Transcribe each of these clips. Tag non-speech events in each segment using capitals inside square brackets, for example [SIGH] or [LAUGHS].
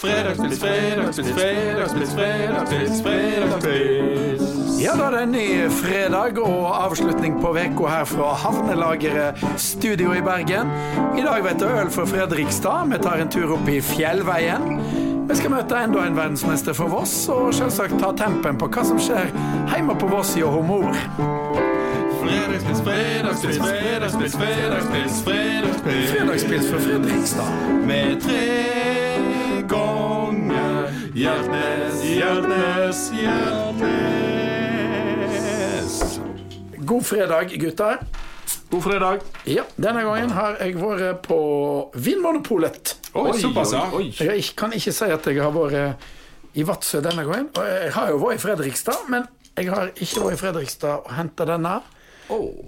Fredagspils, fredagspils, fredagspils, fredagspils, fredagspils. Ja da, det er en ny fredag og avslutning på uka her fra Havnelageret studio i Bergen. I dag vet du øl fra Fredrikstad. Vi tar en tur opp i Fjellveien. Vi skal møte enda en verdensmester for Voss, og selvsagt ta tempen på hva som skjer hjemme på Voss i Homor. Fredagspils, fredagspils, fredagspils, fredagspils, fredagspils. Fredagspils fra Fredrikstad. Med tre ganger Hjertnes, Hjertnes, Hjertnes. God fredag, gutter. God fredag. Ja, Denne gangen har jeg vært på Vinmonopolet. Oi, såpass, ja. oi. Jeg kan ikke si at jeg har vært i Vadsø denne gangen. Jeg har jo vært i Fredrikstad, men jeg har ikke vært i Fredrikstad og henta denne.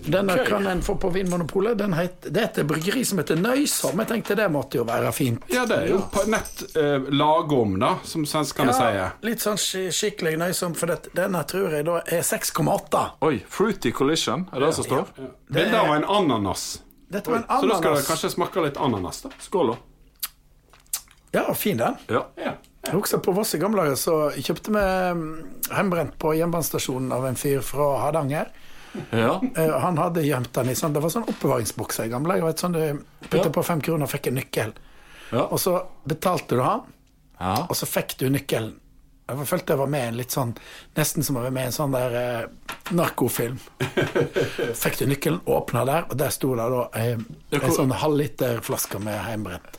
Denne okay. kan en få på Vinmonopolet. Den het, det er et bryggeri som heter Nøysom. Jeg tenkte det måtte jo være fint. Ja, det er jo på nett eh, lagom, da, som svenskene sier. litt sånn skikkelig nøysom, for det, denne tror jeg da er 6,8. Oi, Fruity Collision, er det det som står? Bilde av en ananas. Dette var en Så da skal det kanskje smake litt ananas, da. Skål, da. Ja, fin den. Ja. Ja. Jeg husker på Voss i gamle dager så kjøpte vi mm, hjemmebrent på jernbanestasjonen av en fyr fra Hardanger. Ja. Eh, Han hadde gjemt den i sånn Det var sånn oppbevaringsbokser i gamle dager. Sånn du putta Ja. på fem kroner og fikk en nøkkel. Ja. Og så betalte du han, ja. og så fikk du nøkkelen. Jeg følte jeg var med i en litt sånn Nesten som å være med i en sånn der eh, narkofilm. [LAUGHS] fikk du nøkkelen, åpna der, og der sto det da ei, Ja, ei hvor- sånn halvliterflaske med hjemmebrent.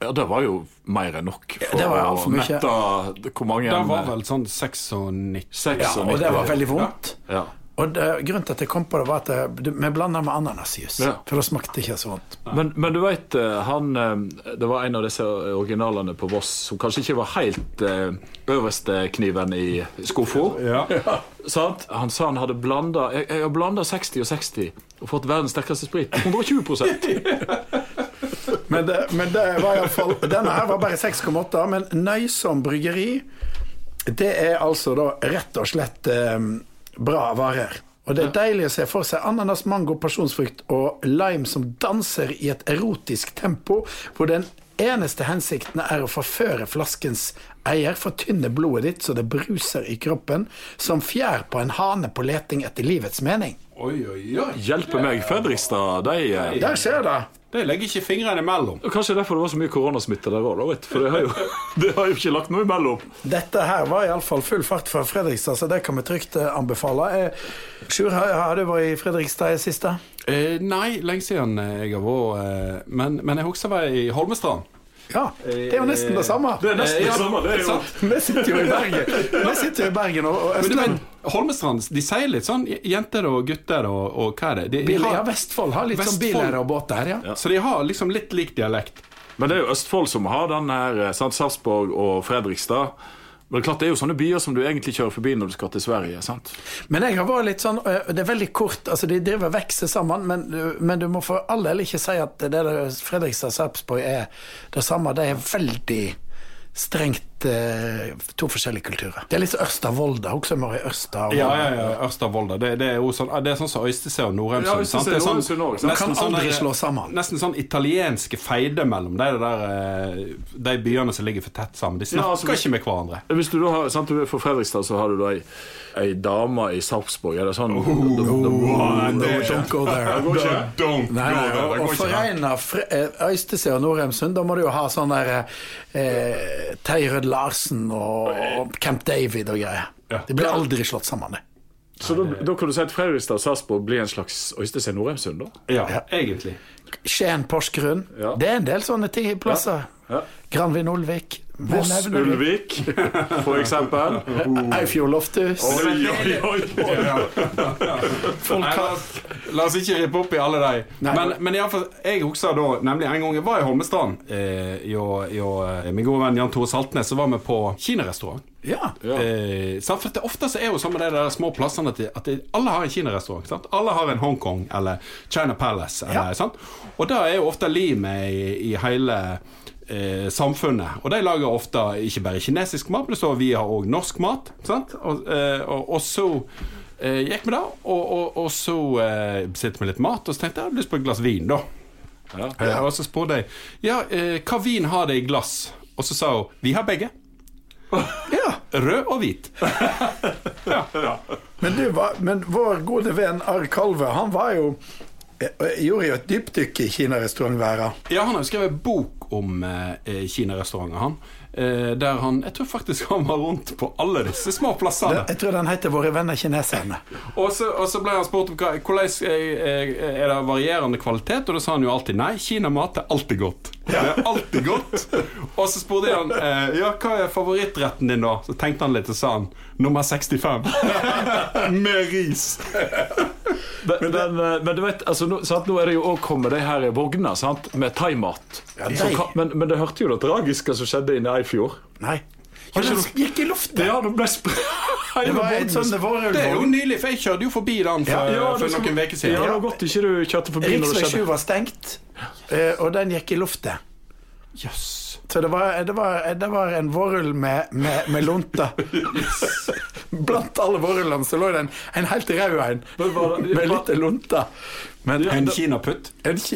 Ja, det var jo mer enn nok for det var å mette hvor mange Det var vel sånn 96 Ja, og det var veldig vondt. Ja. Og det, grunnen til at jeg kom på det, var at det, vi blanda med ananasjus. Ja. For det smakte ikke så vondt. Men, men du veit, han eh, Det var en av disse originalene på Voss som kanskje ikke var helt eh, øverste kniven i skuffa. Ja. ja. Han sa han hadde blanda Jeg, jeg har blanda 60 og 60 og fått verdens sterkeste sprit. 120% [LAUGHS] Men det, men det var i alle fall Denne her var bare 6,8, men Nøysom bryggeri Det er altså da rett og slett eh, bra varer. Og det er deilig å se for seg ananas, mango, pasjonsfrukt og lime som danser i et erotisk tempo, hvor den eneste hensikten er å forføre flaskens eier, fortynne blodet ditt så det bruser i kroppen, som fjær på en hane på leting etter livets mening. Oi, oi, oi. Hjelpe meg, Fredrikstad. De, eh, Der ser du! De legger ikke fingrene imellom. Kanskje derfor det var så mye koronasmitte der òg, for det har, jo, [LAUGHS] det har jo ikke lagt noe imellom. Dette her var iallfall full fart fra Fredrikstad, så det kan vi trygt eh, anbefale. Eh, Sjur, har, du vært i Fredrikstad i siste? Eh, nei, lenge siden jeg har vært eh, men, men jeg husker jeg var i Holmestrand. Ja, det er jo nesten det samme. Det er nesten det samme. Det er jo. Vi sitter jo i Bergen Vi sitter jo i Bergen og, og Østland. Holmestrand de sier litt sånn jenter og gutter og, og hva er det? De, de har, ja, Vestfold har litt sånn biler og båter, ja. Så de har liksom litt lik dialekt. Men det er jo Østfold som har den her, eh, sant? Sarpsborg og Fredrikstad. Men klart det er jo sånne byer som du egentlig kjører forbi når du skal til Sverige. sant? Men jeg har vært litt sånn øh, Det er veldig kort, altså de driver vokser sammen, men, øh, men du må for all del ikke si at det der Fredrikstad Sarpsborg er det samme. Det er veldig strengt to forskjellige kulturer. Det er litt Ørsta-Volda. Også må være Ørsta og Ja, ja, ja, Ørsta-Volda. Det, det er jo sånn, det er sånn som Øystese og Norheimsund. Ja, sant? Det er Nordheimsund også. Kan sånn aldri sånn, slå sammen. Nesten sånn italienske feide mellom de, der, eh, de byene som ligger for tett sammen. De snakker Ja, altså, ikke med hverandre. Hvis du da har, sant, du er Fredrikstad, så har du da ei, ei dame i Sarpsborg. Er det sånn Don't go there. Don't go there. og, og foreina eh, Øystese og Norheimsund, da må du jo ha sånn der eh, Terje Rød Larsen og, Camp David og greier. Ja. De blir aldri slått sammen, det. Så da, da kan du si at Fredrikstad og Sarpsborg blir en slags Øystese Norheimsund, da? Ja, egentlig. Skien, Porsgrunn. Ja. Det er en del sånne ting plasser. Ja. Granvin Olvik. Voss Ulvik, for eksempel. Eifjord Loftus. Oi, oi, oi. Folk Nei, la, oss, la oss ikke rippe opp i alle de. Men, men i alle fall, jeg husker da nemlig en gang jeg var i Holmestrand eh, jo, jo, eh, Min gode venn Jan Tore Saltnes, så var vi på kinarestaurant. Ja. Ja. Eh, for det ofte så er jo sånn med de der små plassene at, de, at de, alle har en kinarestaurant. sant? Alle har en Hongkong eller China Palace. Eller, Ja. sant? Og det er jo ofte limet i, i hele eh, samfunnet. Og de lager ofte ikke bare kinesisk mat, men står vi har òg norsk mat. Sant? Og, eh, og, og så eh, gikk vi da, og, og, og så eh, sitter vi litt mat, og så tenkte jeg jeg hadde lyst på et glass vin, da. Ja. Eh, Og så spurte jeg ja, eh, hva vin har det i glass. Og så sa hun 'Vi har begge'. [LAUGHS] Ja. Rød og hvit. [LAUGHS] ja. Men, du var, men vår gode venn Arr Kalve, han var jo eh, Gjorde jo et dypdykk i kinarestaurantverdenen. Ja, han har jo skrevet bok om eh, kinarestauranter, han. Eh, der han Jeg tror faktisk han var rundt på alle disse små plassene. Jeg tror den heter 'Våre venner kineserne'. [LAUGHS] Og så, og så ble han spurt om hva, hvordan er, er det varierende kvalitet, og da sa han jo alltid nei. Kinamat er alltid godt. Det er alltid godt. [LAUGHS] Og så spurte han eh, ja, hva er favorittretten din, da? Så tenkte han litt og sa han nummer 65. [LAUGHS] Med ris. Men, men, eh, men du vet, altså, nå, sant, nå er det jo òg kommet de her vognene sant, med thaimat. Ja, men, men det hørte jo det tragiske som skjedde inne i fjor. Nei. Ja, den gikk i luften. Ja, det ble spre... [LAUGHS] Det var en sånn Det det, er jo nylig, for jeg kjørte jo forbi den for, Ja, for noen uker Ja, det var godt ikke du kjørte forbi Riksvei 7 var stengt, eh, og den gikk i luften. Jøss. Så det var, det var, det var en vårrull med, med, med lunta. [LAUGHS] Blant alle vårrullene så lå det en, en helt rød en Men var det- med litt lunte. Men En kinaputt.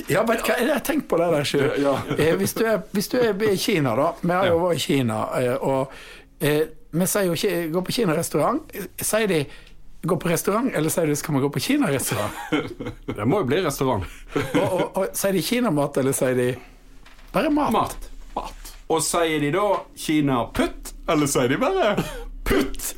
ja, vet du hva, jeg har på det der Sju Ja. Eh, hvis, du hvis du er i Kina, da Vi har jo vært i Kina, eh, og eh, vi sier jo ikke gå på kinarestaurant. Sier de gå på restaurant, eller sier de skal vi gå på kinarestaurant? [LAUGHS] Det må jo bli restaurant. Og, og, og Sier de kinamat, eller sier de bare mat? Mat. Og sier de da Kina-putt, eller sier de bare Putt!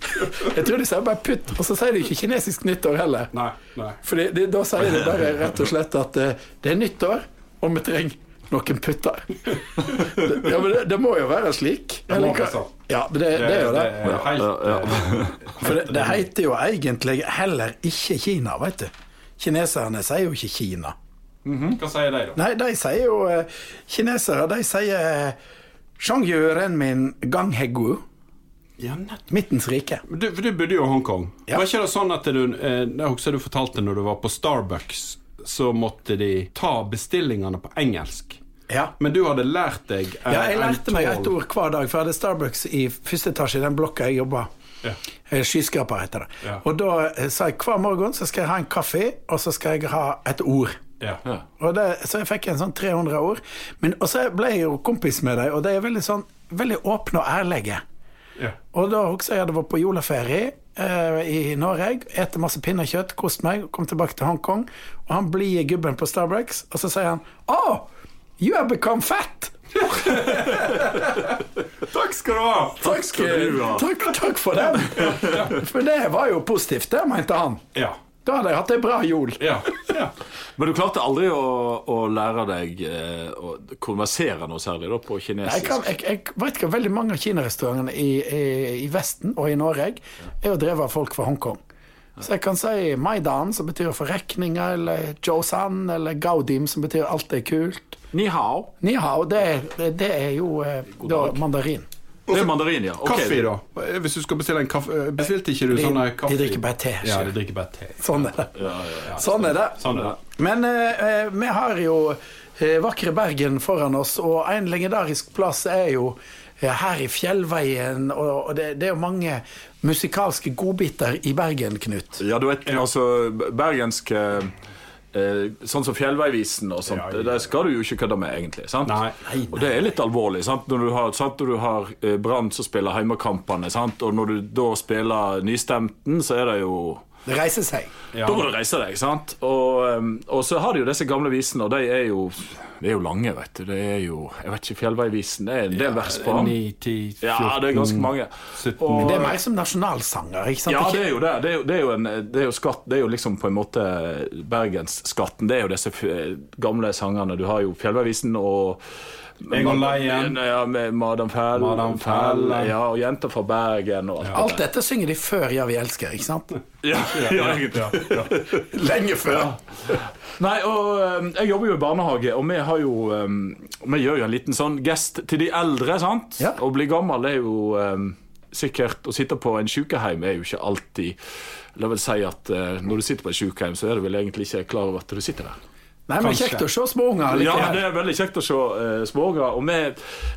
Jeg tror de sier bare putt, og så sier de ikke kinesisk nyttår heller. Nei. nei. Fordi de, Da sier de bare rett og slett at uh, det er nyttår, og vi trenger noen putter. Ja, men det, det må jo være slik. må Eller være hva- sånn. Ja, men det, det er jo det. er helt, Ja, ja. For det, det heter jo egentlig heller ikke Kina, veit du. Kineserne sier jo ikke Kina. Hva sier de, da? Nei, de sier jo eh, Kinesere de sier eh, Shangyu renmin ganghegu. Ja. Midtens rike. Du, for du bodde jo i Hongkong. Ja. Var ikke det sånn at du eh, Jeg husker du fortalte når du var på Starbucks, så måtte de ta bestillingene på engelsk. Ja. Men du hadde lært deg eh, Ja, jeg lærte meg et ord hver dag, for jeg hadde Starbucks i første etasje i den blokka jeg jobba. Ja. Eh, Skyskraper heter det. Ja. Og da eh, sa jeg hver morgen så skal jeg ha en kaffe, og så skal jeg ha et ord. Ja. Ja. Og det, så jeg fikk en sånn 300 ord. Men, og så ble jeg jo kompis med dem, og de er veldig sånn veldig åpne og ærlige. Ja. Og da husker jeg jeg hadde vært på juleferie eh, i Norge, ete masse pinnekjøtt, kost meg, kom tilbake til Hongkong, og han blide gubben på Starbucks, og så sier han Oh, you have become fat! [LAUGHS] Takk skal du ha! Takk, skal du ha. takk, takk for den! [LAUGHS] For det var jo positivt, det mente han. Ja. Da hadde jeg hatt ei bra jul. Ja. ja. Men du klarte aldri å, å lære deg eh, å konversere noe særlig da, på Jeg, kinesisk? kan, jeg, jeg vet ikke veldig mange av kinarestaurantene i, i, i Vesten og i Norge er jo drevet av folk fra Hongkong. Så jeg kan si Maidan, som betyr forrekninger, eller Josan, eller Gaudim, som betyr alt er kult. Ni hao. Ni hao, det, det, det er jo eh, da mandarin. Det er mandarin, ja. Okay. Kaffe, da? Hvis du skal bestille en kaffe eh, Bestilte ikke du sånn kaffe? de drikker bare te, Ja, de drikker bare te. Sånn er det. Sånn er det. Sånn er det. Men eh, eh, vi har jo eh, vakre Bergen foran oss, og en legendarisk plass er jo her i Fjellveien, og, det, det er jo mange musikalske godbiter i Bergen, Knut. Ja, du vet, altså bergensk Sånn som Fjellveivisen og sånt, Ja, ja, ja. det skal du jo ikke kødde med, egentlig. sant? Nei. Nei, Og det er litt alvorlig. sant? Når du har, sant? Når du har eh, Brann som spiller heimekampene, sant? og når du da spiller nystemten, så er det jo Det reiser seg. Ja. Da må du reise deg, sant? Og, um, og så har de jo disse gamle visene, og de er jo De er jo lange, vet du. Det er jo Jeg vet ikke, Fjellveivisen det er en del vers på den. 9, 10, 14 Ja, det er ganske mange. 17. Og- Det er mer som nasjonalsanger, ikke sant? Ja, det er jo det. Det er jo, det er jo, en, det er jo skatt Det er jo liksom på en måte bergensskatten. Det er jo disse gamle sangene. Du har jo Fjellveivisen og Egon Leien. Ja, med Madam Fell. Madam Fell. Ja, og Jenter fra Bergen og alt. Alt dette synger de før 'Ja, vi elsker', ikke sant? Ja, ja, ja [LAUGHS] Lenge før. Nei, og um, jeg jobber jo i barnehage, og vi har jo um, Vi gjør jo en liten sånn gest til de eldre, sant? Ja. Å bli gammel er jo um, sikkert Å sitte på en sykehjem er jo ikke alltid La vel si at uh, når du sitter på et sykehjem, så er du vel egentlig ikke klar over at du sitter der. Nei, men Kanskje. kjekt å se små unger Ja, det er veldig kjekt å se uh, småunger. Og vi,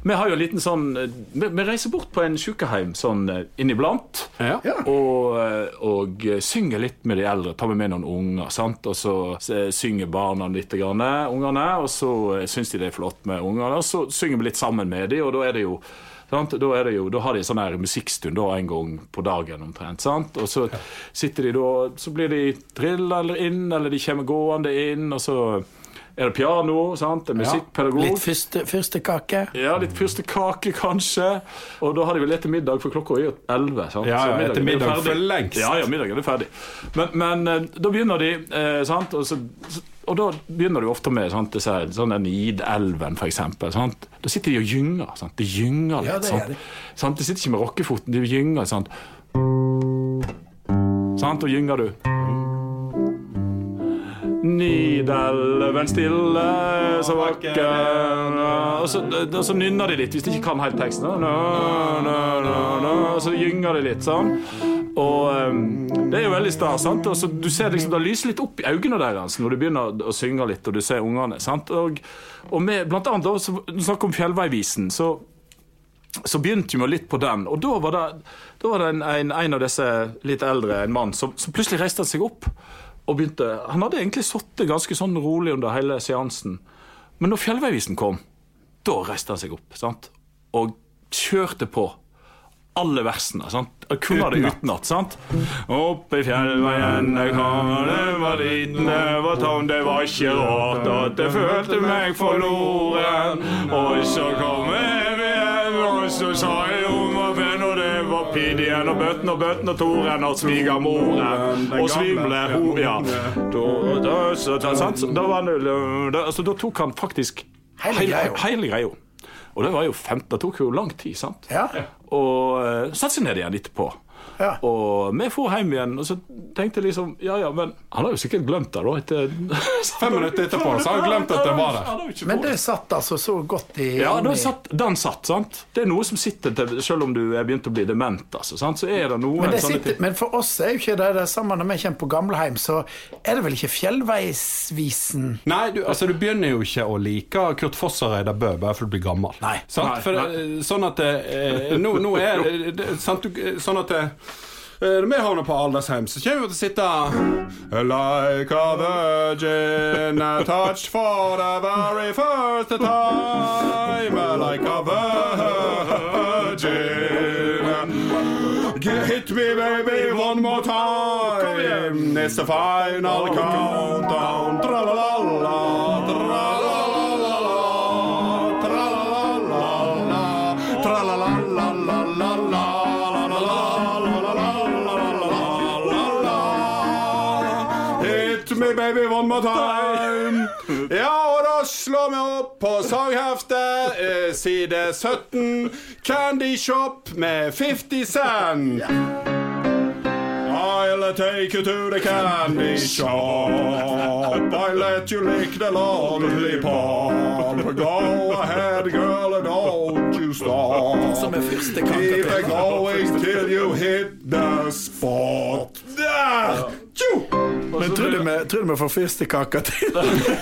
vi har jo en liten sånn eh, vi, vi reiser bort på en sykehjem sånn uh, inniblant. Ja. Og, eh, og eh, synger litt med de eldre. Tar med med noen unger. sant? Og så eh, synger barna litt, grann, ungerne, og så syns de det er flott med ungene. Og så synger vi litt sammen med dem, og da er det jo Sant? Da, er det jo, da har de sånn her musikkstund da, en gang på dagen omtrent. sant? Og så sitter de da, så blir de eller inn, eller de kommer gående inn, og så er det piano, sant? er musikkpedagog. Litt første, fyrstekake. Ja, litt første kake, kanskje. Og da har de vel etter middag, for klokka er jo elleve. Ja, ja, etter er middag for lengst. Ja, ja, middagen er ferdig. Men, men eh, da begynner de, eh, sant? Og, så, og da begynner de ofte med sant? Disse, sånn den Nidelven, for eksempel. Sant? Da sitter de og gynger. Sant? De gynger litt. Ja, det de. Sant? De sitter ikke med rockefoten, de gynger. Sant? Sant? Og gynger du. Nidelven stille, så vakker Og så, og så nynner de litt, hvis de ikke kan helt teksten. Nå, nå, nå, Og så gynger de litt sånn. Og um, det er jo veldig stas. sant? Og så du ser liksom, Det lyser litt opp i øynene deres når du begynner å synge litt, og du ser ungene. sant? Og, og med, blant annet, da, så, når vi snakker om Fjellveivisen, så så begynte vi litt på den, og da var det, da var det en, en, en av disse litt eldre, en mann, som, som plutselig reiste seg opp. Og begynte, Han hadde egentlig sittet ganske sånn rolig under hele seansen. Men når Fjellveivisen kom, da reiste han seg opp sant? og kjørte på alle versene. sant? Jeg kunne det utenat. sant? Opp i fjellveien jeg kom, det var liten, det var tom, det var ikke rart at jeg følte meg forloren. Og så kom jeg hjem, og så sa jeg og var og Bøtten og Bøtten og Toren og svigermoren og svimle ho... Ja. Da, tok han faktisk Hele greia. Og det var jo 15, det tok jo lang tid, sant? Ja. Og uh, satte seg ned igjen etterpå. Ja. Og vi for hjem igjen, og så tenkte jeg liksom Ja ja, men han har jo sikkert glemt det, da. Etter [LAUGHS] Fem minutter etterpå så har han glemt at det var der. Men det satt altså så godt i ja, den satt, den satt, sant? Det er noe som sitter til Selv om du er begynt å bli dement, altså, sant? så er det noe men, det sånne sitter, ting- men for oss er jo ikke det det samme når vi kommer på gamleheim, så er det vel ikke Fjellveisvisen Nei, du, altså, du begynner jo ikke å like Kurt Foss og Reidar Bø bare fordi du blir gammel. Nei. Sant? Nei, For, nei. eh, Sånn at eh, nå, nå er det- det sant, eh, Sånn at eh, når vi havner på aldershjem, så kommer vi til å sitte Like a virgin touched for the very first time. Like a virgin. Hit me baby one more time. It's the final countdown. Tra-la-la-la Tra-la-la-la baby time Ja, og da slår vi opp på sangheftet eh, Side 17 Candy Shop med 50 Cent I'll take you to the candy shop. I let you lick the lollipop. Go ahead, girl, and don't you stop. Keep it going till you hit the spot. Tror du, vi, tror du vi får fyrstekake til?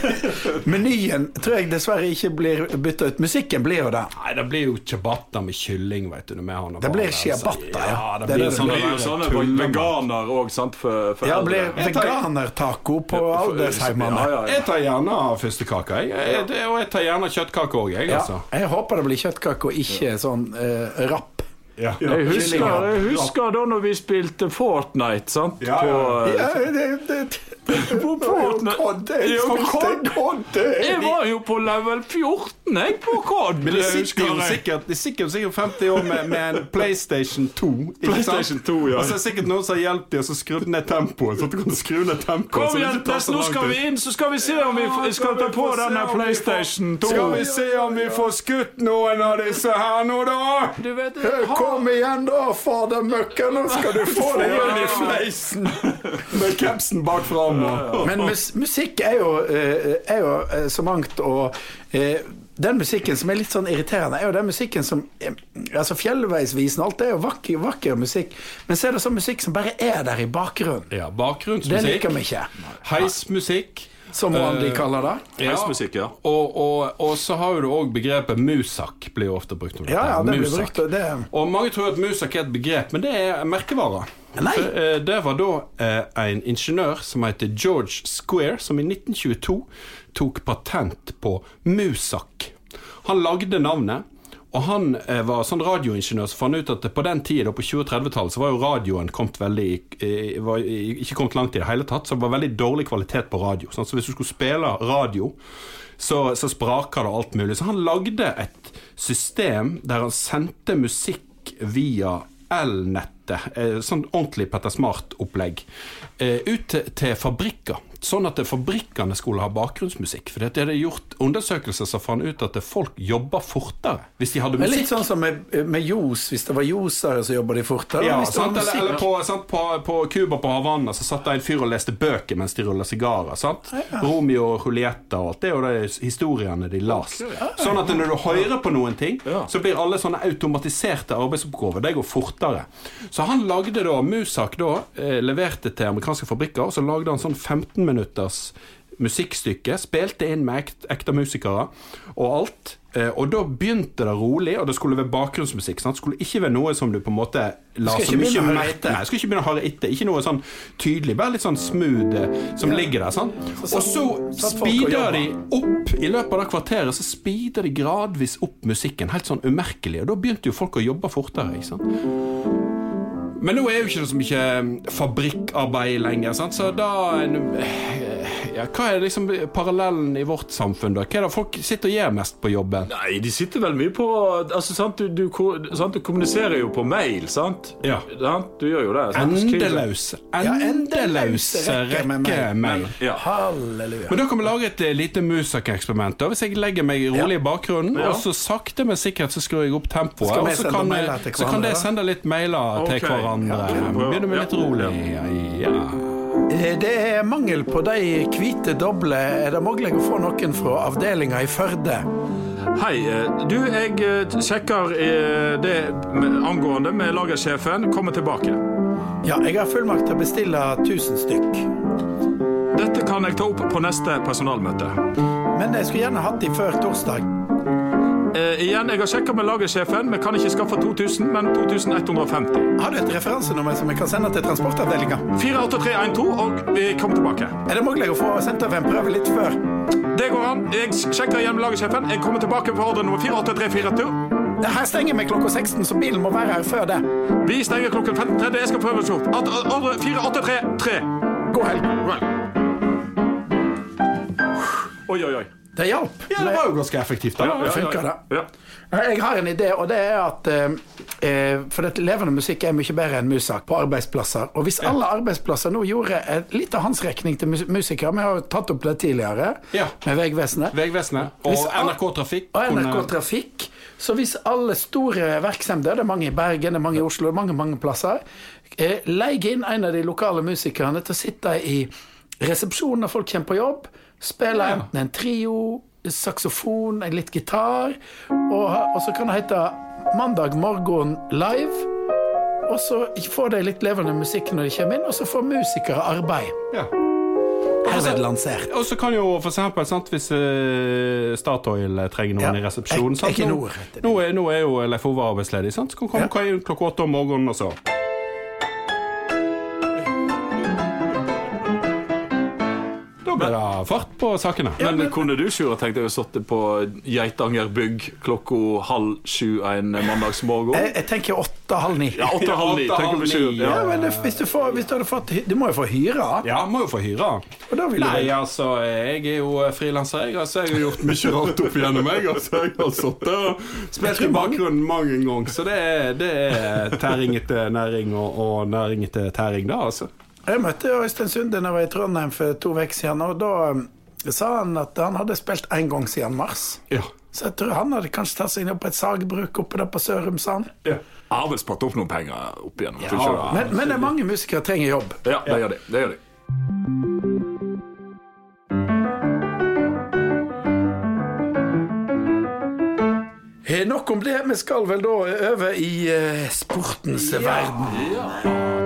[LAUGHS] Menyen tror jeg dessverre ikke blir bytta ut. Musikken blir jo det. Nei, det blir jo ciabatta med kylling, veit du. Det blir barn ciabatta, ja. ja. Det Det blir det Det sånn blir jo sånne veganer òg, sant, for, for Ja, det blir veganertaco på aldersheimene. Ja, ja, ja. Jeg tar gjerne fyrstekake, jeg. jeg. Og jeg tar gjerne kjøttkake òg, jeg, Ja, altså. jeg håper det blir kjøttkake og ikke sånn uh, rapp. Ja. Jeg husker, jeg husker da når vi spilte Fortnite, sant? Ja, ja. På, Ja, det, det, [LAUGHS] på Fortnite. Jeg Ja, spilte Cod. Jeg var jo på level 14, jeg, på COD. Men det sitter jo sikkert, det sitter sikkert 50 år med, med en PlayStation 2. PlayStation 2, ja. Og så er det sikkert noen som har hjulpet dem og så skrudd ned tempoet. Så du kan skru ned tempoet Kom igjen, Tess, nå skal vi inn, så skal vi se om vi skal ta på denne PlayStation 2. Skal vi se om vi får skutt noen av disse her nå, da? Du vet, Kom igjen, da, fader møkka, nå skal du få deg igjen i fleisen. [LAUGHS] Med capsen bak fram. Men mus musikk er jo, eh, er jo eh, så mangt, og eh, den musikken som er litt sånn irriterende, er jo den musikken som Altså Fjellveisvisen og alt det er jo vakker, vakker musikk, men så er det sånn musikk som bare er der i bakgrunnen. Ja, Det liker vi ikke. Heismusikk. Som Andy kaller det. Heismusikk, ja. Og, og, og så har du òg begrepet musak, blir jo ofte brukt om. Ja, ja, det blir brukt. Det, Og mange tror at musak er et begrep, men det er merkevare. Nei. For, eh, Det var da eh, en ingeniør som heter George Square, som i 1922 tok patent på musak. Han lagde navnet. Og han eh, var sånn radioingeniør som fant ut at på den tida, på 20-30-tallet, så var jo radioen kommet veldig var ikke kommet langt i det hele tatt. Så det var veldig dårlig kvalitet på radio. Sånn. Så hvis du skulle spille radio, så, så spraka det alt mulig. Så han lagde et system der han sendte musikk via elnettet, eh, sånn ordentlig Petter Smart-opplegg, eh, ut til fabrikker. Sånn at fabrikkene skulle ha bakgrunnsmusikk. For det hadde gjort undersøkelser som fant ut at folk jobber fortere hvis de hadde men musikk. litt sånn som med, med ljos. Hvis det var ljosere, så jobber de fortere. Ja, sant? Eller, eller på, sant? på, på Cuba på Havanna så satt det en fyr og leste bøker mens de rulla sigarer. sant? Romeo og Julietta og alt. Det er jo de historiene de las. Sånn at når du hører på noen ting, så blir alle sånne automatiserte arbeidsoppgaver. Det går fortere. Så han lagde da Musak, da, eh, leverte til amerikanske fabrikker, og så lagde han sånn 15 minutters musikkstykke, spilte inn med ekte, ekte musikere og alt. Eh, og da begynte det rolig, og det skulle være bakgrunnsmusikk. Sant? Det skulle ikke være noe som du på en måte la så mye etter. Nei, jeg ikke begynne å høre etter. Ikke noe sånn tydelig, bare litt sånn smooth som som ligger der. Sant? Og så speeder de opp i løpet av det kvarteret. Så speeder de gradvis opp musikken, helt sånn umerkelig. Og da begynte jo folk å jobbe fortere. ikke sant? Men nå er jo ikke det så mye fabrikkarbeid lenger, sant? så da ja, Hva er liksom parallellen i vårt samfunn, da? Hva er det folk sitter og gjør mest på jobben? Nei, de sitter vel mye på altså, sant? Du, du, sant? du kommuniserer jo på mail, sant? Ja. Sant? Du gjør jo det. Endeløse, Endeløs, endeløs rekke med mail. mail. Ja. Halleluja. Men da kan vi lage et eh, lite Musak-eksperiment. Hvis jeg legger meg rolig i bakgrunnen, Ja. og så sakte, men sikkert så skrur jeg opp tempoet, og så kan, så kan det sende litt mailer til okay. hverandre. Ja. Begynner med litt rolig. Ja. Eh, Det er mangel på de hvite doble. Er det mulig å få noen fra avdelinga i Førde? Hei, eh, du, jeg eh, sjekker eh, det angående med lagersjefen. Kommer tilbake. Ja, jeg har fullmakt til å bestille 1000 stykk. Dette kan jeg ta opp på neste personalmøte. Men jeg skulle gjerne hatt de før torsdag. Eh, igjen, jeg har sjekka med lagersjefen. Vi kan ikke skaffe 2000, men 2150. Har du et referansenummer som vi kan sende til transportavdelinga? 48312, og vi kommer tilbake. Er det mulig å få sendt over en prøve litt før? Det går an. Jeg sjekker igjen med lagersjefen. Jeg kommer tilbake på ordre nummer 48342. Her stenger vi klokka 16, så bilen må være her før det. Vi stenger klokken 15.30. Jeg skal prøve opp. Ordre 4833. God helg. Oi, oi, oi. Det hjalp. ja, det var jo ganske effektivt. da. det funker, det. Ja. Jeg har en idé, og det er at eh, eh, For at levende musikk er mye bedre enn musak på arbeidsplasser. Og hvis alle arbeidsplasser nå gjorde en liten håndsrekning til mus musikere Vi har jo tatt opp det tidligere Ja. med Vegvesenet. Vegvesenet og Hvis NRK Trafikk. Og NRK Trafikk. Så hvis alle store virksomheter, det er mange i Bergen, det er mange i Oslo, det er mange mange plasser, eh, leier inn en av de lokale musikerne til å sitte i resepsjonen når folk kommer på jobb, spille Ja. enten en trio, saksofon, en litt gitar, og, og så kan det hete Mandag morgen live. Og så får de litt levende musikk når de kommer inn, og så får musikere arbeid. Ja. Herved lansert. Og så kan jo for eksempel, sant, hvis uh, Statoil trenger noen Ja. i resepsjonen sant? Nå, nå, er, nå er jo Leif Ove arbeidsledig, sant? så kan komme Ja. klokka åtte om morgenen og så Da blir det fart på sakene. Men kunne du, Sjura, tenkt deg å sitte på Geitanger bygg klokka halv sju en mandagsmorgen? Jeg, jeg tenker åtte-halv ni. Ja, åtte-halv ni. tenker vi. Ja. Ja, men det, hvis, du får, hvis du hadde fått Du må jo få hyre. Ja, må jo få hyre. Og da vil Nei, altså, jeg er jo frilanser, jeg. Altså, jeg har gjort mye [LAUGHS] rart opp igjennom, jeg. Altså, jeg har sittet og spilt i bakgrunnen mange ganger. Så det er, det er tæring etter næring og, og næring etter tæring, da, altså. Jeg møtte Øystein Sunde da jeg var i Trondheim for to uker siden, og da um, sa han at han hadde spilt én gang siden mars. Ja. Så jeg tror han hadde kanskje tatt seg inn på et sagbruk oppe der på Sørum, sa han. Jeg har vel spart opp noen penger opp igjennom. Ja, men, men det er mange musikere som trenger jobb. Ja, det gjør de. Det gjør de. Eh, Nok om det. Vi skal vel da over i eh, sportens verden. Da,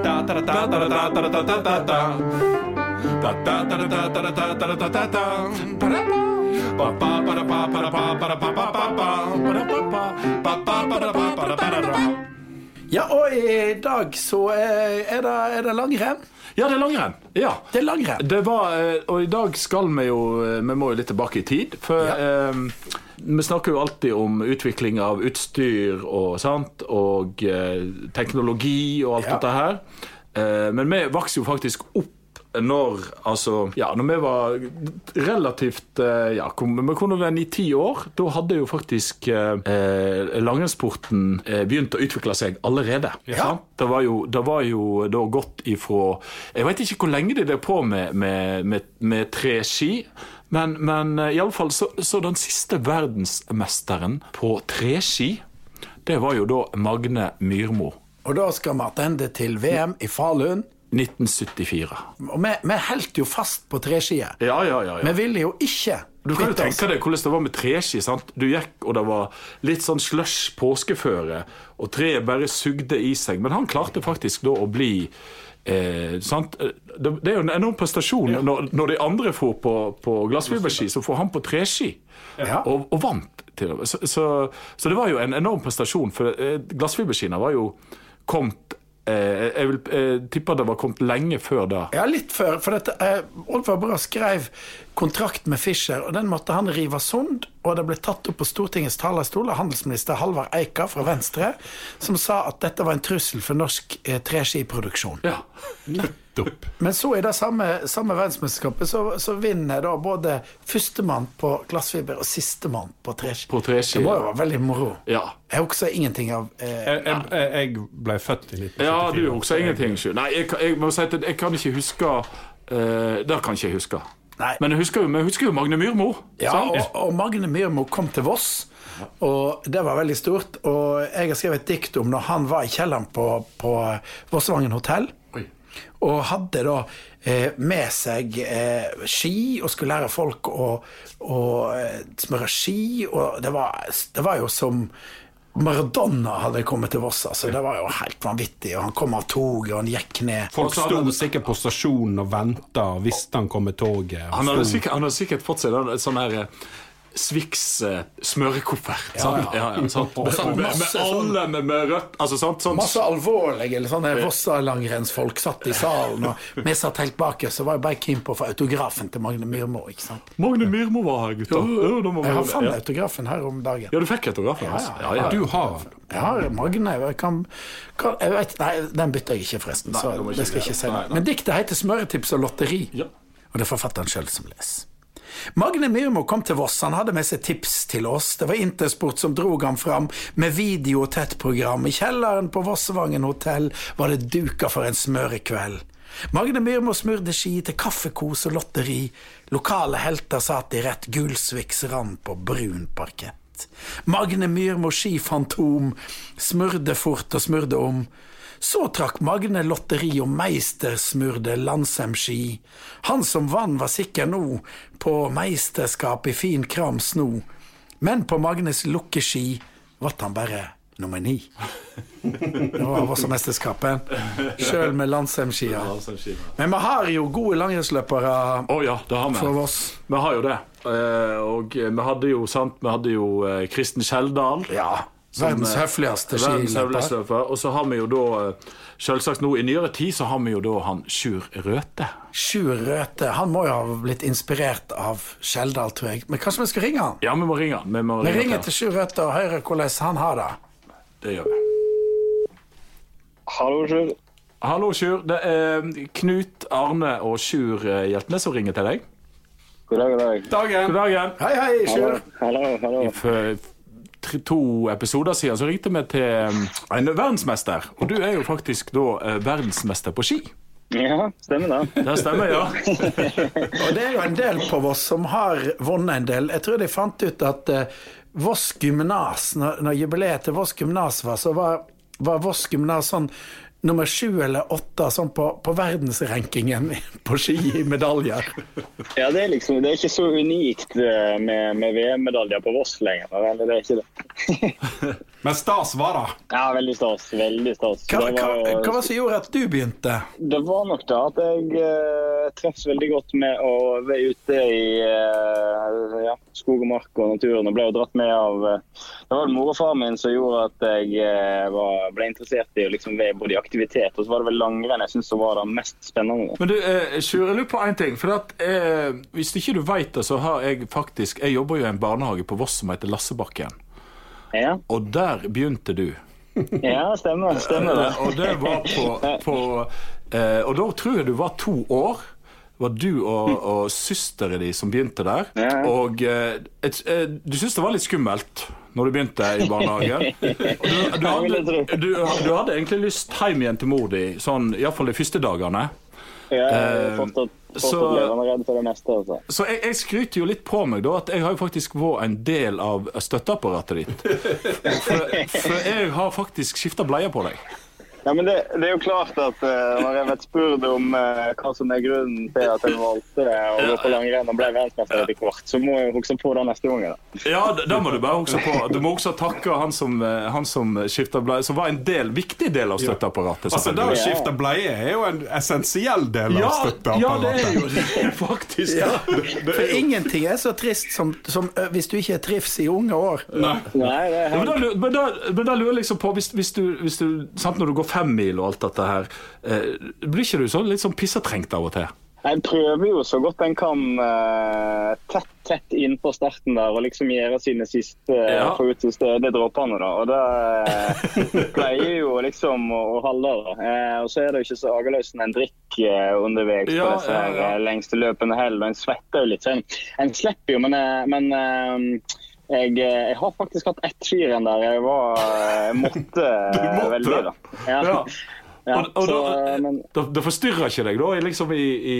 ja, og i dag så eh, er det, er det langrenn. Ja, det er langrenn. Ja. Det er langrenn. Eh, og i dag skal vi jo eh, Vi må jo litt tilbake i tid. For ja. eh, vi snakker jo alltid om utvikling av utstyr og, sant? og eh, teknologi og alt Ja. dette her. Eh, men vi vokste jo faktisk opp når altså, ja, når vi var relativt eh, ja, Vi kunne være ni-ti år. Da hadde jo faktisk eh, langrennssporten eh, begynt å utvikle seg allerede. sant? Det var jo, det var jo da gått ifra Jeg vet ikke hvor lenge de drev på med, med, med, med treski. Men, men iallfall i alle fall så, så den siste verdensmesteren på treski, det var jo da Magne Myrmo. Og da skal vi tilbake til VM i Falun. 1974. Og vi, vi holdt jo fast på treskiet. Ja, ja, ja. ja. Vi ville jo ikke Du kan jo tenke deg hvordan det var med treski. sant? Du gikk, og det var litt sånn slush påskeføre, og treet bare sugde i seg. Men han klarte faktisk da å bli eh, sant? Det, det er jo en enorm prestasjon. Når, når de andre får på, på glassfiberski, så får han på treski. Ja. Og, og vant til og med. Så, så, så det var jo en enorm prestasjon, for eh, glassfiberskiene var jo kommet eh, Jeg vil eh, tipper det var kommet lenge før da. Ja, litt før. For dette, eh, Oddvar Brå skrev kontrakt med Fischer, og den måtte han rive sund. Og det ble tatt opp på Stortingets talerstol av handelsminister Halvard Eika fra Venstre, som sa at dette var en trussel for norsk eh, treskiproduksjon. Ja. Nettopp. Men så i det samme, samme verdensmesterskapet så, så vinner da både førstemann på glassfiber og sistemann på treski. På treski, Det må jo være veldig moro. ja. Jeg husker ingenting av eh, Jeg, jeg, jeg- ble født i 1974. Ja, du husker ingenting. Sjø. Nei, jeg, jeg må si at jeg kan ikke huske uh, Det kan ikke jeg huske. Nei. Men jeg husker jeg husker jo Magne Myrmo. Ja, og, og Magne Myrmo kom til Voss, og det var veldig stort. Og jeg har skrevet et dikt om når han var i kjelleren på, på Vossvangen hotell. Og hadde da eh, med seg eh, ski og skulle lære folk å, å eh, smøre ski. Og det var, det var jo som Maradona hadde kommet til Voss. Altså. Det var jo helt vanvittig. Og han kom av toget, og han gikk ned. Folk sto sikkert på stasjonen og venta og visste han kom med toget. Han hadde, sikkert, han hadde sikkert fått seg sånn her eh, Swix eh, smørkoffert. sant? Ja, ja, [LAUGHS] sant? Og Med, med, med alle med, med rødt altså, sant? sant? Masse alvorlige eller sånne Vossa-langrennsfolk satt i salen, og vi satt helt bak oss og var jeg bare keen på å få autografen til Magne Myrmo. ikke sant? Magne Myrmo var her, gutta. Ja, Jeg har fant ja. autografen her om dagen. ja, du fikk autografen hans? Ja, ja, Du har. Jeg har Magne. Jeg kan, kan jeg vet, Nei, den bytter jeg ikke, forresten. Så det ikke skal jeg ikke si. Nei, nei. Men diktet heter 'Smøretips og lotteri', Ja. og det er forfatteren sjøl som leser. Magne Myrmo kom til Voss. Han hadde med seg tips til oss. Det var Intersport som drog ham fram med video og tettprogram. I kjelleren på Vossevangen hotell var det duka for en smørekveld. Magne Myrmo smurte ski til kaffekos og lotteri. Lokale helter satt i rett Gulsviks rand på brun parkett. Magne Myrmo skifantom smurde fort og smurde om. Så trakk Magne lotteri og meistersmurde Landsemski. Han som vann var sikker nå på meisterskap i fin kram sno. Men på Magnes lukkeski vart han bare nummer ni. Det var også mesterskapet. sjøl med Landsem-skia. Men vi har jo gode langrennsløpere Å ja, vi. Voss. Vi har jo det. Eh, og vi hadde jo, sant, vi hadde jo eh, Kristen Skjeldal. Ja, verdens eh, høfligste skiløper. Og så har vi jo da eh, Selvsagt nå i nyere tid så har vi jo da han Sjur Røthe. Sjur Røthe. Han må jo ha blitt inspirert av Skjeldal, tror jeg. Men kanskje vi skal ringe han? Ja, vi må ringe han. Vi, må Vi ringe ringer til Sjur Røthe og hører hvordan han har det. Det gjør vi. Hallo, Sjur. Hallo, Sjur. Det er Knut, Arne og Sjur eh, Hjeltnes som ringer til deg. God dag, god dag. Dagen! God dagen. Hei, hei, Sjur. hallo. hallo. Tre- to episoder siden så ringte vi til um, en verdensmester. Og du er jo faktisk da eh, verdensmester på ski. Ja, stemmer det. Det stemmer, ja. [LAUGHS] Og det er jo en del på Voss som har vunnet en del. Jeg tror de fant ut at eh, Voss gymnas, når, når jubileet til Voss gymnas var, så var, var Voss gymnas sånn nummer sju eller åtte sånn på, på verdensrankingen [LAUGHS] på ski i medaljer. Ja, det er liksom, det er ikke så unikt eh, med, med VM-medaljer på Voss lenger. Eller det er ikke det. [LAUGHS] Men stas var det. Ja, veldig stas. Veldig stas. Hva, Det var- hva var det som gjorde at du begynte? Det var nok det at jeg uh, treffes veldig godt med å være ute i uh, ja, skog og mark og naturen. Og ble jo dratt med av uh, Det var mor og far min som gjorde at jeg var, ble interessert i å liksom både i aktivitet, og så var det vel langrenn jeg syntes var det mest spennende. Men du, eh, Sjur, jeg lurer på én ting. For at, Hvis ikke du veit det, så har jeg faktisk Jeg jobber jo i en barnehage på Voss som heter Lassebakken. Ja, Og der begynte du. ja stemmer. stemmer det. Eh, Og det var på, på eh, Og da tror jeg du var to år. Var du og, og søsteren din som begynte der. Ja, ja. Og eh, et, eh, du syntes det var litt skummelt når du begynte i barnehagen. [LAUGHS] Du, du, hadde, du, du hadde egentlig lyst hjem igjen til mor di, sånn, iallfall de første dagene. Ja, jeg Eh, så- neste. Altså. Så jeg, jeg skryter jo litt på meg da at jeg har jo faktisk vært en del av støtteapparatet ditt. For, for jeg har faktisk skifta bleie på deg. Ja, men det, det er jo klart at uh, når jeg ble spurt om uh, hva som er grunnen til at jeg valgte det å gå på langrenn og ble verdensmester etter hvert, så må jeg huske på det neste gang. Da. Ja, det, det må du bare huske på. Du må også takke han som, eh, han som skifta bleie, som var en del, viktig del av støtteapparatet. Altså, Det å skifte bleie er jo en essensiell del av ja, støtteapparatet. ja, det er jo det, faktisk. Ja, Det- det for ingenting er så trist som, som hvis du ikke trives i unge år. Nei. Nei, det er men, helt da, men, da, men da lurer jeg liksom på, hvis, hvis du, hvis du sant, Når du går femmil og alt dette her, eh, blir ikke du sånn litt sånn pissetrengt av og til? Jeg prøver jo så godt en kan eh, tett tett inn på starten der og liksom gjøre sine siste Ja. få ut siste de dråpene. da. Og det eh, [LAUGHS] pleier jo liksom å, å holde. da. Eh, og så er det jo ikke så agerløsende en drikk eh, underveis Ja, på disse ja, ja. eh, lengste løpene heller. En svetter jo litt. En, en slipper jo, men, eh, men eh, jeg, eh, jeg har faktisk hatt ett skirenn der jeg var jeg måtte, [LAUGHS] måtte? veldig. da. Ja. Ja. Ja, Og, og så, da, eh, da, forstyrrer ikke deg da, i liksom i, i,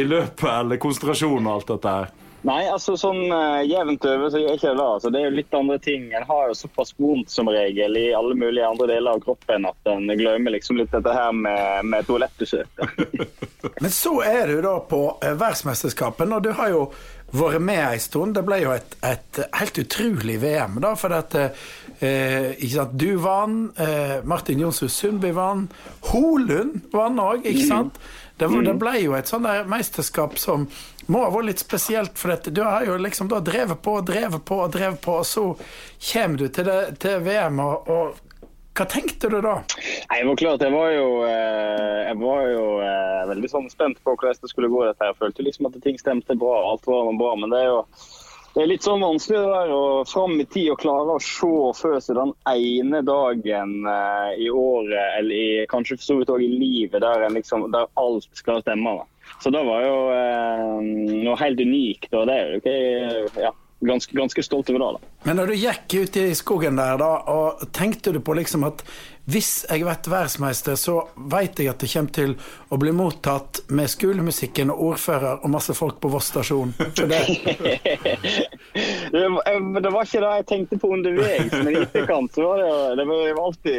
i løpet eller konsentrasjon og alt dette her? Nei, altså sånn uh, jevnt over så gjør jeg ikke det. Altså, det er jo litt andre ting. En har jo såpass vondt som regel i alle mulige andre deler av kroppen at en glemmer liksom litt dette her med, med toalettbesøk. [LAUGHS] [LAUGHS] Men så er du da på eh, verdensmesterskapet, og du har jo vært med en stund. Det ble jo et, et helt utrolig VM, da, for at eh, ikke sant? Du vant, eh, Martin Jonsrud Sundby vant, Holund vant òg, ikke sant? Det, det ble jo et sånt der mesterskap som må ha vært litt spesielt, for at du har jo liksom da drevet på og drevet på og drevet på, og så kommer du til, det, til VM, og, og hva tenkte du da? Nei, det var klart, Jeg var jo, eh, jeg var jo eh, veldig sånn spent på hvordan det skulle gå. dette her. Jeg følte liksom at ting stemte bra. alt var bra, Men det er jo det er litt sånn vanskelig det der å fram i tid å klare å se før seg den ene dagen eh, i året, eller i, kanskje for så vidt også i livet, der, liksom, der alt skal stemme. Da. Så det var jo noe helt unikt. og det er jo ikke ja, ganske, ganske stolt over det. da. Men når du gikk ut i skogen der, da, og tenkte du på liksom at hvis jeg blir verdensmester, så vet jeg at det kommer til å bli mottatt med skolemusikken og ordfører og masse folk på Voss stasjon. Det, [LAUGHS] det, var- det var ikke det jeg tenkte på underveis, men i etterkant så var det det var alltid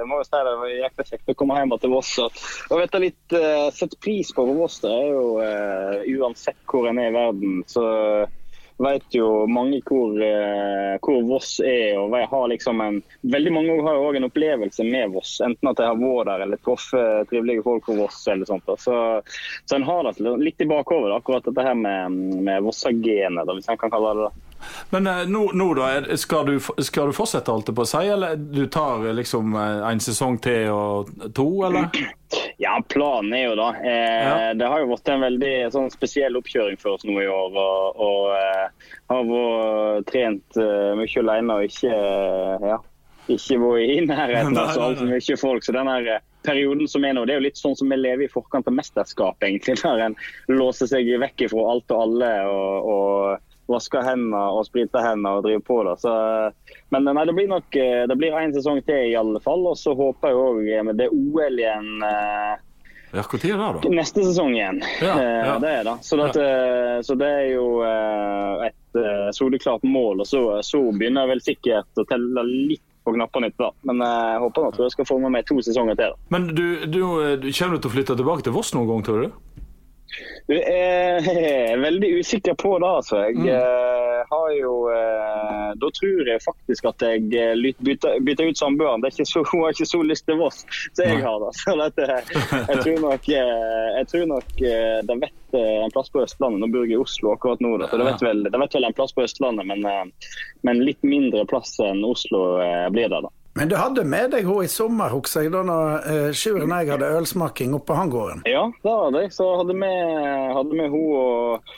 Jeg må jo si det var jækla kjekt å komme hjem til Voss. Og, vet du, litt uh, sette pris på Voss, det er jo eh, uansett hvor en er i verden, så vet jo mange hvor, eh, hvor Voss er. og har liksom en, Veldig mange har også en opplevelse med Voss. Enten at jeg har vært der eller truffet trivelige folk på Voss. eller sånt. Så, så en har det litt i bakhodet, akkurat dette her med, med Vossa-genet, hvis en kan kalle det det. Men eh, nå, nå da, skal du, skal du fortsette, holdt jeg på å si, eller du tar eh, liksom eh, en sesong til og to, eller? [CLEARS THROAT] Ja, planen er jo da. Eh, Ja. Det har jo vært en veldig sånn, spesiell oppkjøring for oss nå i år. Og, og eh, har vært trent uh, mye alene og ikke, uh, ja, ikke vært i nærheten [LAUGHS] av så altfor mye folk. Så den her perioden som er nå, det er jo litt sånn som vi lever i forkant av mesterskap, egentlig. [LAUGHS] Der en låser seg vekk fra alt og alle. og, og vasker hendene og spriter hendene og driver på. da. Så, men nei, det blir nok eh, det blir en sesong til i alle fall. Og så håper jeg òg med det OL igjen eh, Ja, Når er det da? neste sesong igjen. Ja, Eh, ja. Det er det. Så, eh, så det er jo eh, et eh, soleklart mål. Og så, så begynner jeg vel sikkert å telle litt på knappene etter det. Men eh, jeg håper at jeg skal få med meg to sesonger til. da. Men du, du, eh, du kommer du til å flytte tilbake til Voss noen gang, tror du? Du [LAUGHS] er er veldig usikker på det, altså. Jeg Mm. eh, har jo eh, Da tror jeg faktisk at jeg eh, bytter, bytter ut samboeren. Det er [LAUGHS] hun har ikke så lyst til Voss som jeg har. da. Så dette, jeg tror nok, eh, jeg tror nok eh, de vet eh, en plass på Østlandet. Nå bor jeg i Oslo akkurat nå, da, så de vet, vel, de vet vel en plass på Østlandet, men, eh, men litt mindre plass enn Oslo eh, blir det. da. Men du hadde med deg henne i sommer, husker jeg, da når uh, og jeg hadde ølsmaking oppe på Hangården. Ja, det hadde jeg. Så hadde vi hun og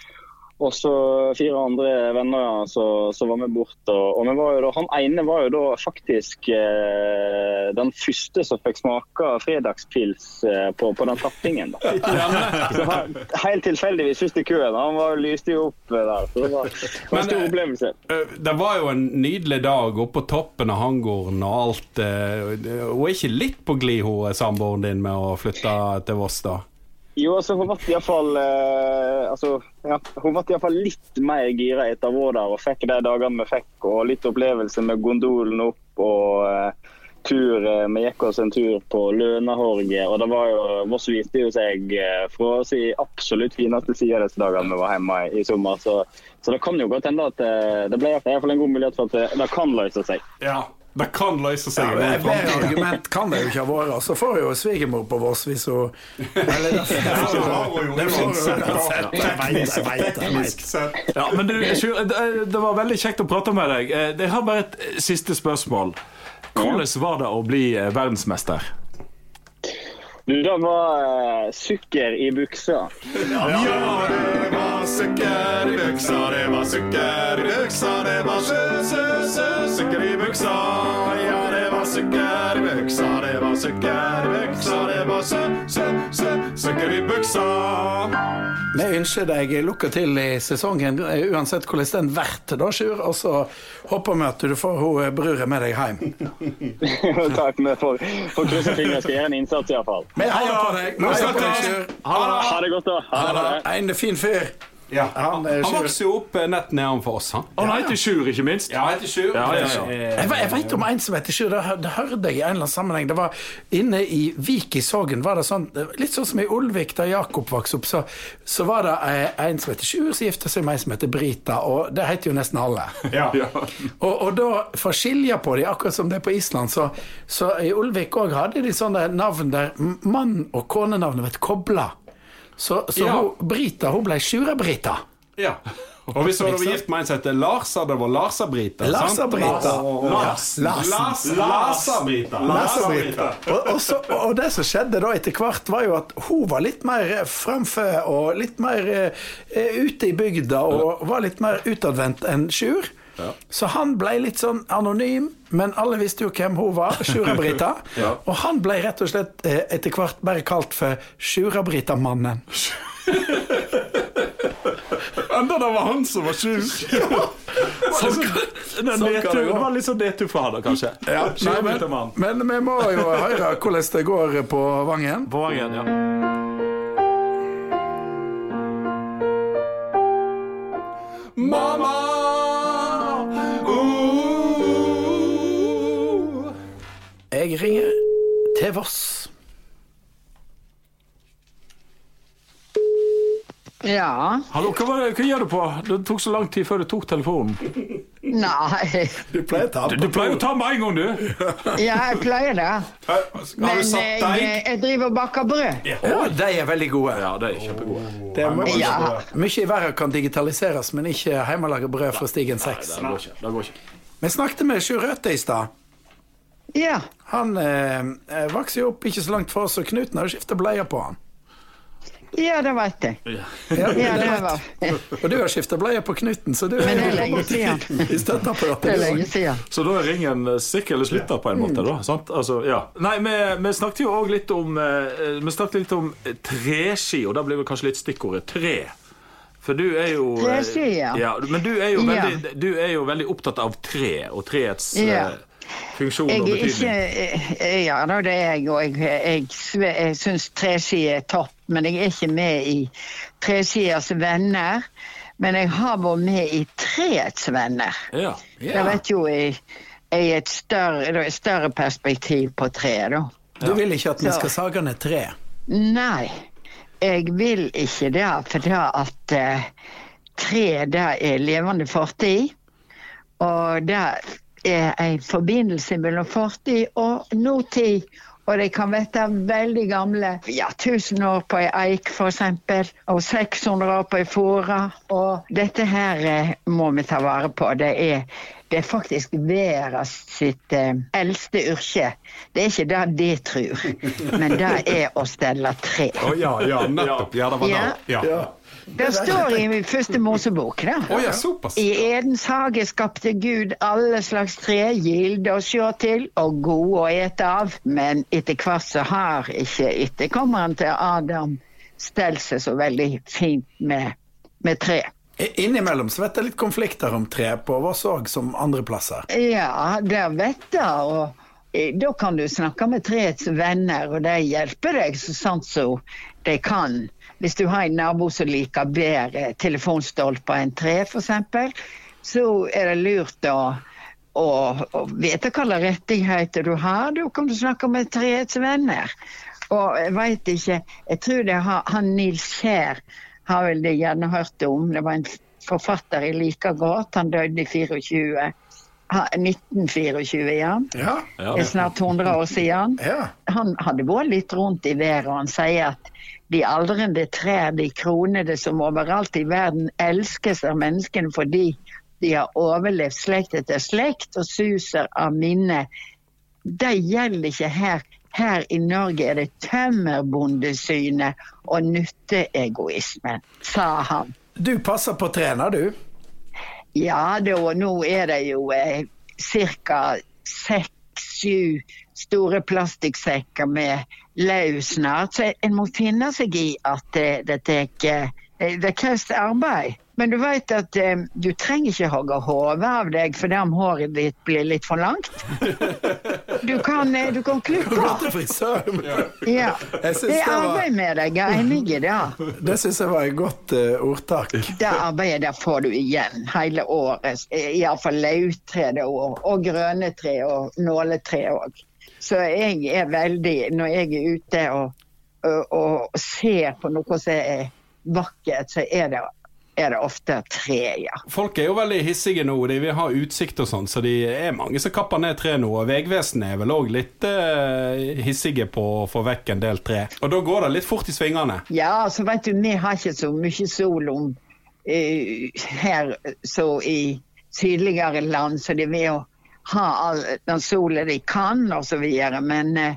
og så fire andre venner som var med bort. Og, og var da, Han ene var jo da faktisk eh, den første som fikk smake fredagspils eh, på, på den tappingen. [LAUGHS] Så han, helt tilfeldigvis først i køen. Han var, lyste jo opp eh, der. så Det var, var en stor eh, opplevelse. Eh, Det var jo en nydelig dag oppe på toppen av hangården og alt. Hun er ikke litt på glid, hun samboeren din, med å flytte til Voss, da? Jo, altså hun ble iallfall eh, altså, ja, Hun ble iallfall litt mer gira etter vår der og fikk de dagene vi fikk. Og litt opplevelse med gondolen opp og eh, tur. eh, vi gikk oss en tur på Lønahorget. Og det var jo, Voss viste jo seg eh, fra si absolutt fineste side disse dagene vi var hjemme i, i sommer. Så, så det kan jo godt hende at eh, det ble i hvert fall en god mulighet for at det, det kan løse seg. Ja. Det kan løse seg. Ja, et bedre argument kan det jo ikke ha vært. Så får jo svigermor på Voss hvis hun Eller [LAUGHS] det får hun uansett. Ja, men du, Sjur, det var veldig kjekt å prate med deg. Eh, Jeg har bare et siste spørsmål. Hvordan var det å bli eh, verdensmester? Du, det var uh, sukker i buksa. Ja, det var sukker i buksa, det var sukker i buksa, det var sø, sø, sø, sukker i buksa. Ja, det var sukker i buksa, det var sukker i buksa, det var sø, sø, sø, sukker i buksa. Vi ønsker deg lykke til i sesongen, eh, uansett hvordan den blir, da, Sjur. Og så håper vi at du får hun brura med deg hjem. [LAUGHS] Takk. Vi får, får krysse fingrene. Skal gjøre en innsats iallfall. Vi heier på deg. Ha det godt, da. Ha det. En fin fyr. Ja. Han Han, vokste jo opp eh, nett nedenfor oss, han. Han heter Sjur, ikke minst. Ja, heter Sjur. Ja, ja, ja. Jeg, jeg vet om en som heter Sjur, det, det hørte jeg i en eller annen sammenheng. Det var Inne i Vik i Sogn, var det sånn, litt sånn som i Olvik, da Jakob vokste opp, så, så var det eh, en som heter Sjur, som gifta seg med en som heter Brita, og det heter jo nesten alle. Ja. Og, og da, for å skilje på dem, akkurat som det er på Island, så, så i Olvik òg hadde de sånne navn der mann- og konenavnet ble kobla. Så, så Ja. hun, Brita hun ble Sjura-Brita. Ja. Og hvis hun hadde vært gift med en som heter Lars, hadde det vært Larsa-Brita. Larsa-Brita. Lars. Lars. Lars. Larsa-Brita. Og, det som skjedde da etter hvert, var jo at hun var litt mer framfor og litt mer uh, ute i bygda og var litt mer utadvendt enn Sjur. Så han ble litt sånn anonym, men alle visste jo hvem hun var. Sjura-Brita. [LAUGHS] Og han ble rett og slett eh, etter hvert bare kalt for Sjura-Brita-mannen. [LAUGHS] Enda det var han som var sjuk. [LAUGHS] Sånn, det, Sånn kan det gå. var litt sånn nedtur for han, da, kanskje. Ja, nei, men, men vi må jo høre hvordan det går på Vangen. På vangen, ja. Mamma! Jeg ringer til Voss. Ja. Hallo, hva, var det, hva gjør du på? Det tok så lang tid før du tok telefonen. Nei. Du pleier å ta Du, du pleier å ta med en gang, du. [LAUGHS] Ja, jeg pleier det. Men jeg, jeg driver og baker brød. Å, de er veldig gode. Ja, de er kjempegode. Det er mye, Ja. mye i verden kan digitaliseres, men ikke hjemmelaga brød fra Stigen 6. Det går ikke. Det går ikke. Vi snakket med Sjur Røthe i stad. Ja. Han eh, eh, vokste jo opp ikke så langt fra oss, og Knuten har skifta bleier på han. Ja, det vet jeg. Ja, Ja, det det vet var. Og du har skifta bleier på Knuten, så du Men det er jo lenge siden. Det er lenge siden. Så da er ringen sikkert sikker eller slutta på en måte, da. Sant? Altså, ja. Nei, vi, vi snakket jo òg litt om eh, Vi snakket litt om eh, treski, og da blir vel kanskje litt stikkordet tre. For du er jo eh, Treski, ja. ja. Men du er jo, veldig, du er jo veldig opptatt av tre og treets Ja. eh, funksjon og ikke betydning. eh, Ja da, det er jeg, og jeg, jeg, jeg syns treski er topp. Men jeg er ikke med i Treskiers venner. Men jeg har vært med i Treets venner. Ja. Jeg vet jo i, i et større, større perspektiv på treet, da. Du vil ikke at vi skal sage ned tre? Nei. jeg vil ikke det, for det at uh, tre det er levende fortid. Og det er en forbindelse mellom fortid og nåtid. Og de kan være veldig gamle. Ja, 1000 år på ei eik f.eks. Og 600 år på ei fåre. Og dette her eh, må vi ta vare på. Det er, det er faktisk verdens sitt eh, eldste yrke. Det er ikke det de tror, men det er å stelle tre. Å ja, ja, nettopp. Ja, det var Ja. det. Ja. Ja. Det står i min første Mosebok. da. Oh, ja. I Edens hage skapte Gud alle slags tre, gilde å se til og gode å ete av. Men etter hvert så har ikke etterkommeren til Adam stelt seg så veldig fint med, med tre. Innimellom så vet jeg litt konflikter om tre på Voss òg, som andre plasser. Ja, det vet jeg. Og eh, da kan du snakke med treets venner, og de hjelper deg så sant som de kan. Hvis du har en nabo som liker bedre telefonstolper enn tre, f.eks., så er det lurt å, å, å vite hvilke rettigheter du har. Da kan du snakke med treets venner. Og jeg veit ikke Jeg tror det har, han Nils Kjær har vel det gjerne hørt om. Det var en forfatter jeg liker godt. Han døde i 24. 1924, ja. Ja. Ja. Det er snart 100 år siden. ja. Han hadde vært litt rundt i været, og han sier at de aldrende trær, de kronede som overalt i verden elskes av menneskene fordi de har overlevd slekt etter slekt og suser av minne, det gjelder ikke her. Her i Norge er det tømmerbondesynet og nytteegoismen, sa han. Du passer på trærne, du. Ja, da, nå er det jo eh, ca. seks-sju store plastikksekker med løv snart. Så en må finne seg i at det, det tek, eh, Det kreves arbeid. Men du vet at eh, du trenger ikke hogge hodet av deg fordi om håret ditt blir litt for langt. [LAUGHS] Du kan, eh, du kan klippe Gå til frisøren. Ja. Jeg synes Det er var- arbeid med deg, jeg er enig i det. Det syns jeg var et godt eh, ordtak. Det arbeidet der får du igjen hele året. Iallfall løvtre det år, og grønne tre og nåletre òg. Så jeg er veldig Når jeg er ute og, og, og ser på noe som er vakkert, så er det, er det ofte tre, ja. Folk er jo veldig hissige nå, de vil ha utsikt og sånn, så det er mange som kapper ned tre nå. Og Vegvesenet er vel òg litt eh, hissige på å få vekk en del tre. Og da går det litt fort i svingene. Ja, så vet du, vi har ikke så mye sol om uh, her så i sydligere land, så de vil jo ha all den solen de kan videre. Men, eh,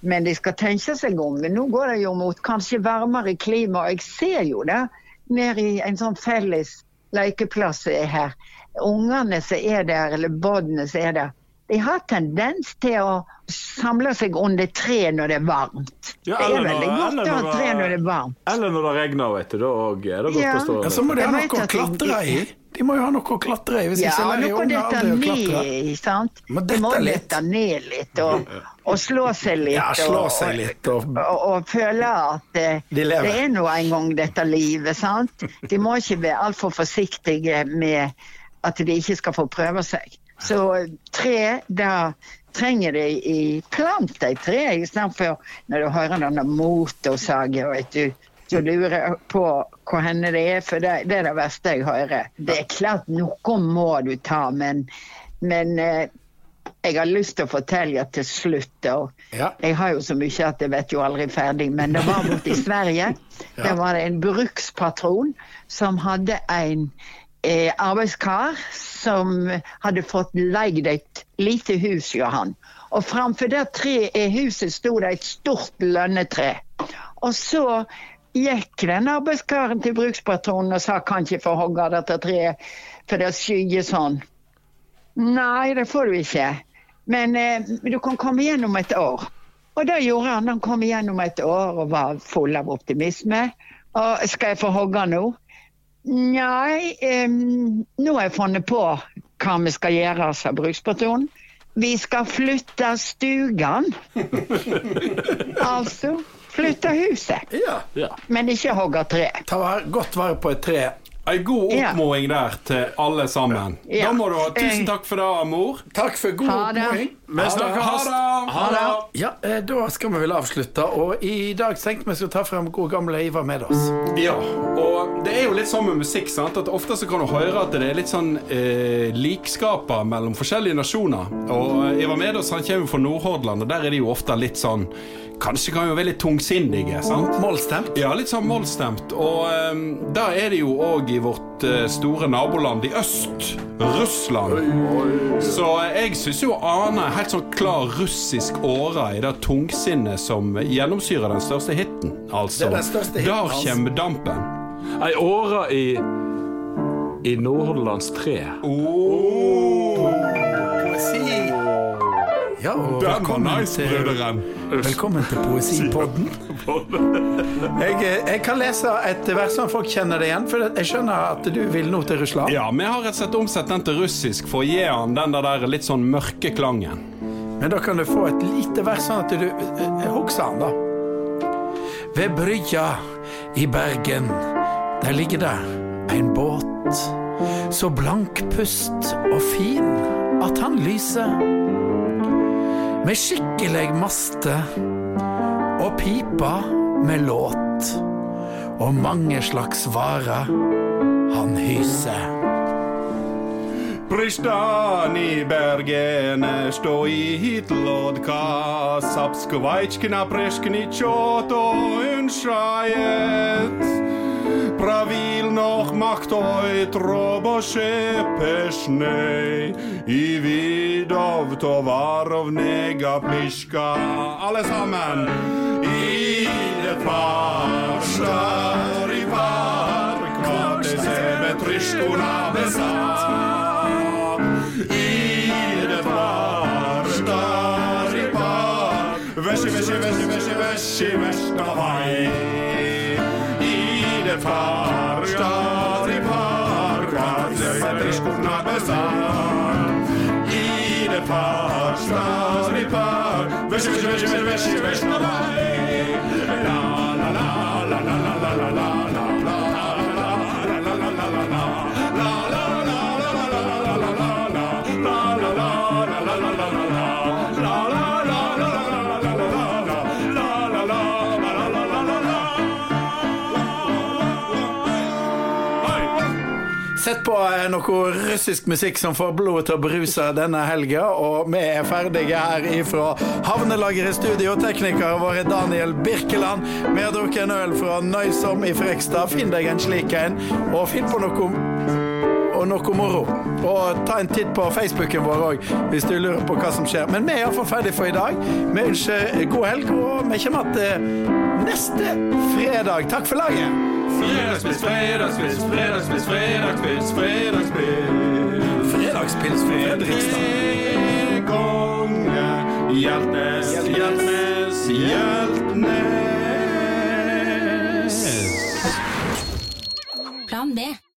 men de skal tenke seg om. Men nå går det jo mot kanskje varmere klima, og jeg ser jo det nede i en sånn felles lekeplass som er her. Ungene som er der, eller bodene som er der, de har tendens til å samle seg under tre når det er varmt. Ja, det er veldig når- godt å ha tre når det er varmt. Eller når det regner, vet du. Da er det godt Ja. å stå Ja, så må de ha noe å klatre i. De må jo ha noe å klatre i, hvis Ja, ikke noe å dette ned ned, sant? De må dette litt. dette ned litt, og, [LAUGHS] og slå seg litt. Ja, slå og- seg litt, og- og, og, og føle at eh, De lever. det er nå en gang dette livet, sant? De må ikke være altfor forsiktige med at de ikke skal få prøve seg. Så tre, da trenger de i plant de tre, istedenfor når du hører denne motorsagen, vet du. Så lurer på hvor henne det er, for det, det er det verste jeg hører. Det er klart, noe må du ta, men, men eh, jeg har lyst til å fortelle til slutt. Ja. Jeg har jo så mye at jeg vet jo aldri ferdig, men det var borte i Sverige. [LAUGHS] Der var det en brukspatron som hadde en eh, arbeidskar som hadde fått leid et lite hus, Johan. Og framfor det tre, eh, huset sto det et stort lønnetre. Og så gikk den arbeidskaren til brukspatronen og sa kan ikke få hogge dette treet, for det skygger sånn. Nei, det får du ikke. Men eh, du kan komme igjen om et år. Og det gjorde han. Han kom igjen om et år og var full av optimisme. Og skal jeg få hogge nå? Nei, eh, nå har jeg funnet på hva vi skal gjøre, sa brukspatronen. Vi skal flytte stugan. [LAUGHS] altså flytte huset, Ja. Ja. men ikke hogge tre. Ta godt vare på et tre. Ei god Ja. der til alle sammen. Ja. Da må du ha tusen Eh. takk for det, mor. Takk for god oppmåling. Vi snakkes. Ha det! Ja, eh, Da skal vi vel avslutte. Og i dag tenkte vi skulle ta frem gode gamle Ivar med oss. Ja, og det er jo litt sånn med musikk, sant? at ofte så kan du høre at det er litt sånn eh, likskaper mellom forskjellige nasjoner. Og eh, Ivar Medås han kommer fra Nordhordland, og der er de jo ofte litt sånn Kanskje kan jo være litt tungsinnige, sant? Målstemt. Ja, litt sånn målstemt. Og um, der er det jo òg i vårt uh, store naboland i øst, Russland. Så eh, jeg syns jo ane helt sånn klar russisk åre i det tungsinnet som gjennomsyrer den største hiten. Altså, Det er den største hiten, der altså. kommer dampen. Ei åre i i Nordhordlands tre. Poesi. Ja, og velkommen til, velkommen til Poesipodden. [LAUGHS] Jeg, eh, jeg kan lese et vers som folk kjenner det igjen, for jeg skjønner at du vil nå til Russland. Ja, vi har rett og slett omsett den til russisk for å gi han den der litt sånn mørke klangen. Men da kan du få et lite vers sånn at du uh, husker han, da. Ved brygga i Bergen, der ligger det en båt. Så blankpust og fin at han lyser med skikkelig maste, og pipa med låt, og mange slags varer han hyser. Pristan Pristani Bergene stoit lodka Sapskvajčkina preškni čoto unšajet og makt og et råb og skjepesnei i vidov tovarov nega pliska. Alle sammen! I de farsar i far, kvart det sebe trisjkona besatt. I det farsar i far, vesje, vesje, vesje, vesje, vesje, vesje, vesje, vesje, vesje, vesje, vesje, vesje, vesje, Rashi, Rashi, Rashi, Rashi, Rashi, Rashi, Rashi, Rashi, Rashi, Rashi, Sett på eh, noe russisk musikk som får blodet til å bruse denne helga, og vi er ferdige her ifra Havnelageret studio. Teknikere vår er Daniel Birkeland. Vi har drukket en øl fra Nøysom i Frekstad. Finn deg en slik en, og finn på noe og noe moro. Og ta en titt på Facebooken vår òg, hvis du lurer på hva som skjer. Men vi er iallfall ferdig for i dag. Vi ønsker god helg, og vi kommer tilbake neste fredag. Takk for laget. Fredagspils, fredagspils, fredagspils, fredagspils, fredagspils. Fredagspils fra Fredrikstad. Ganger Hjeltnes, Hjeltnes, Hjeltnes. Plan B.